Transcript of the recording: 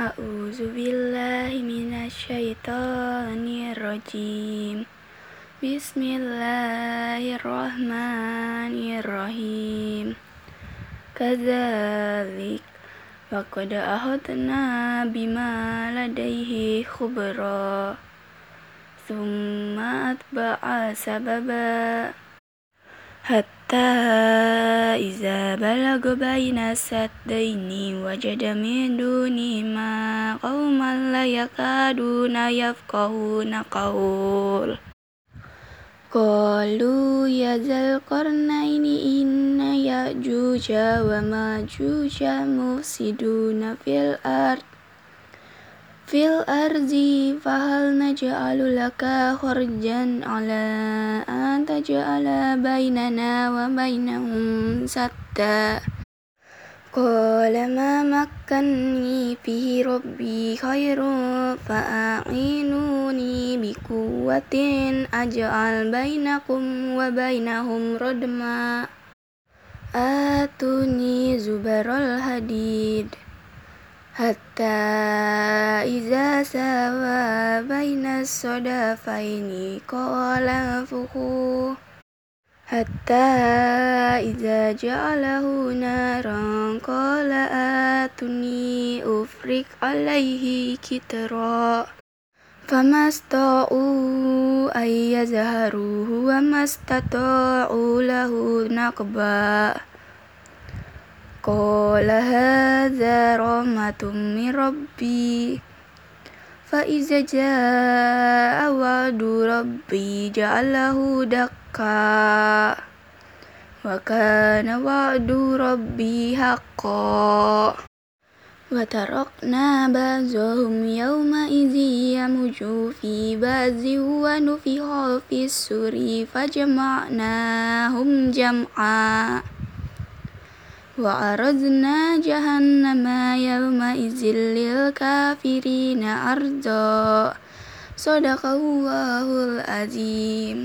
A'udzu billahi minasyaitonir rajim. Bismillahirrahmanirrahim. Kadzalik wa qad ahadna bima ladaihi khubra. Tsumma atba'a sababa. Hatta iza balaga baina saddaini wajada min dunihima qauman la yakaduna yafqahuna qaul Qalu ya zal qarnaini inna ya'juja wa ma'juja mufsiduna fil ard fil ardi fahal naj'alu laka kharjan ala an taj'ala bainana wa bainahum satta. Qala ma makkanni fihi rabbi khairun fa'inuni bikuwatin aj'al bainakum wa bainahum radma. Atuni zubarul hadid hatta iza sawa baina sodafaini qala fuhu hatta iza ja'alahu naran qala atuni ufrik alaihi kitra famasta'u ay yazharuhu wa mastata'u lahu naqba قال هذا رحمة من ربي. فإذا جاء وعد ربي جعله دقا وكان وعد ربي حقا. وتركنا بعضهم يومئذ يمج في بعض ونفخ في السور فجمعناهم جمعا. وعرضنا جهنم يومئذ للكافرين عرضا صدق الله العظيم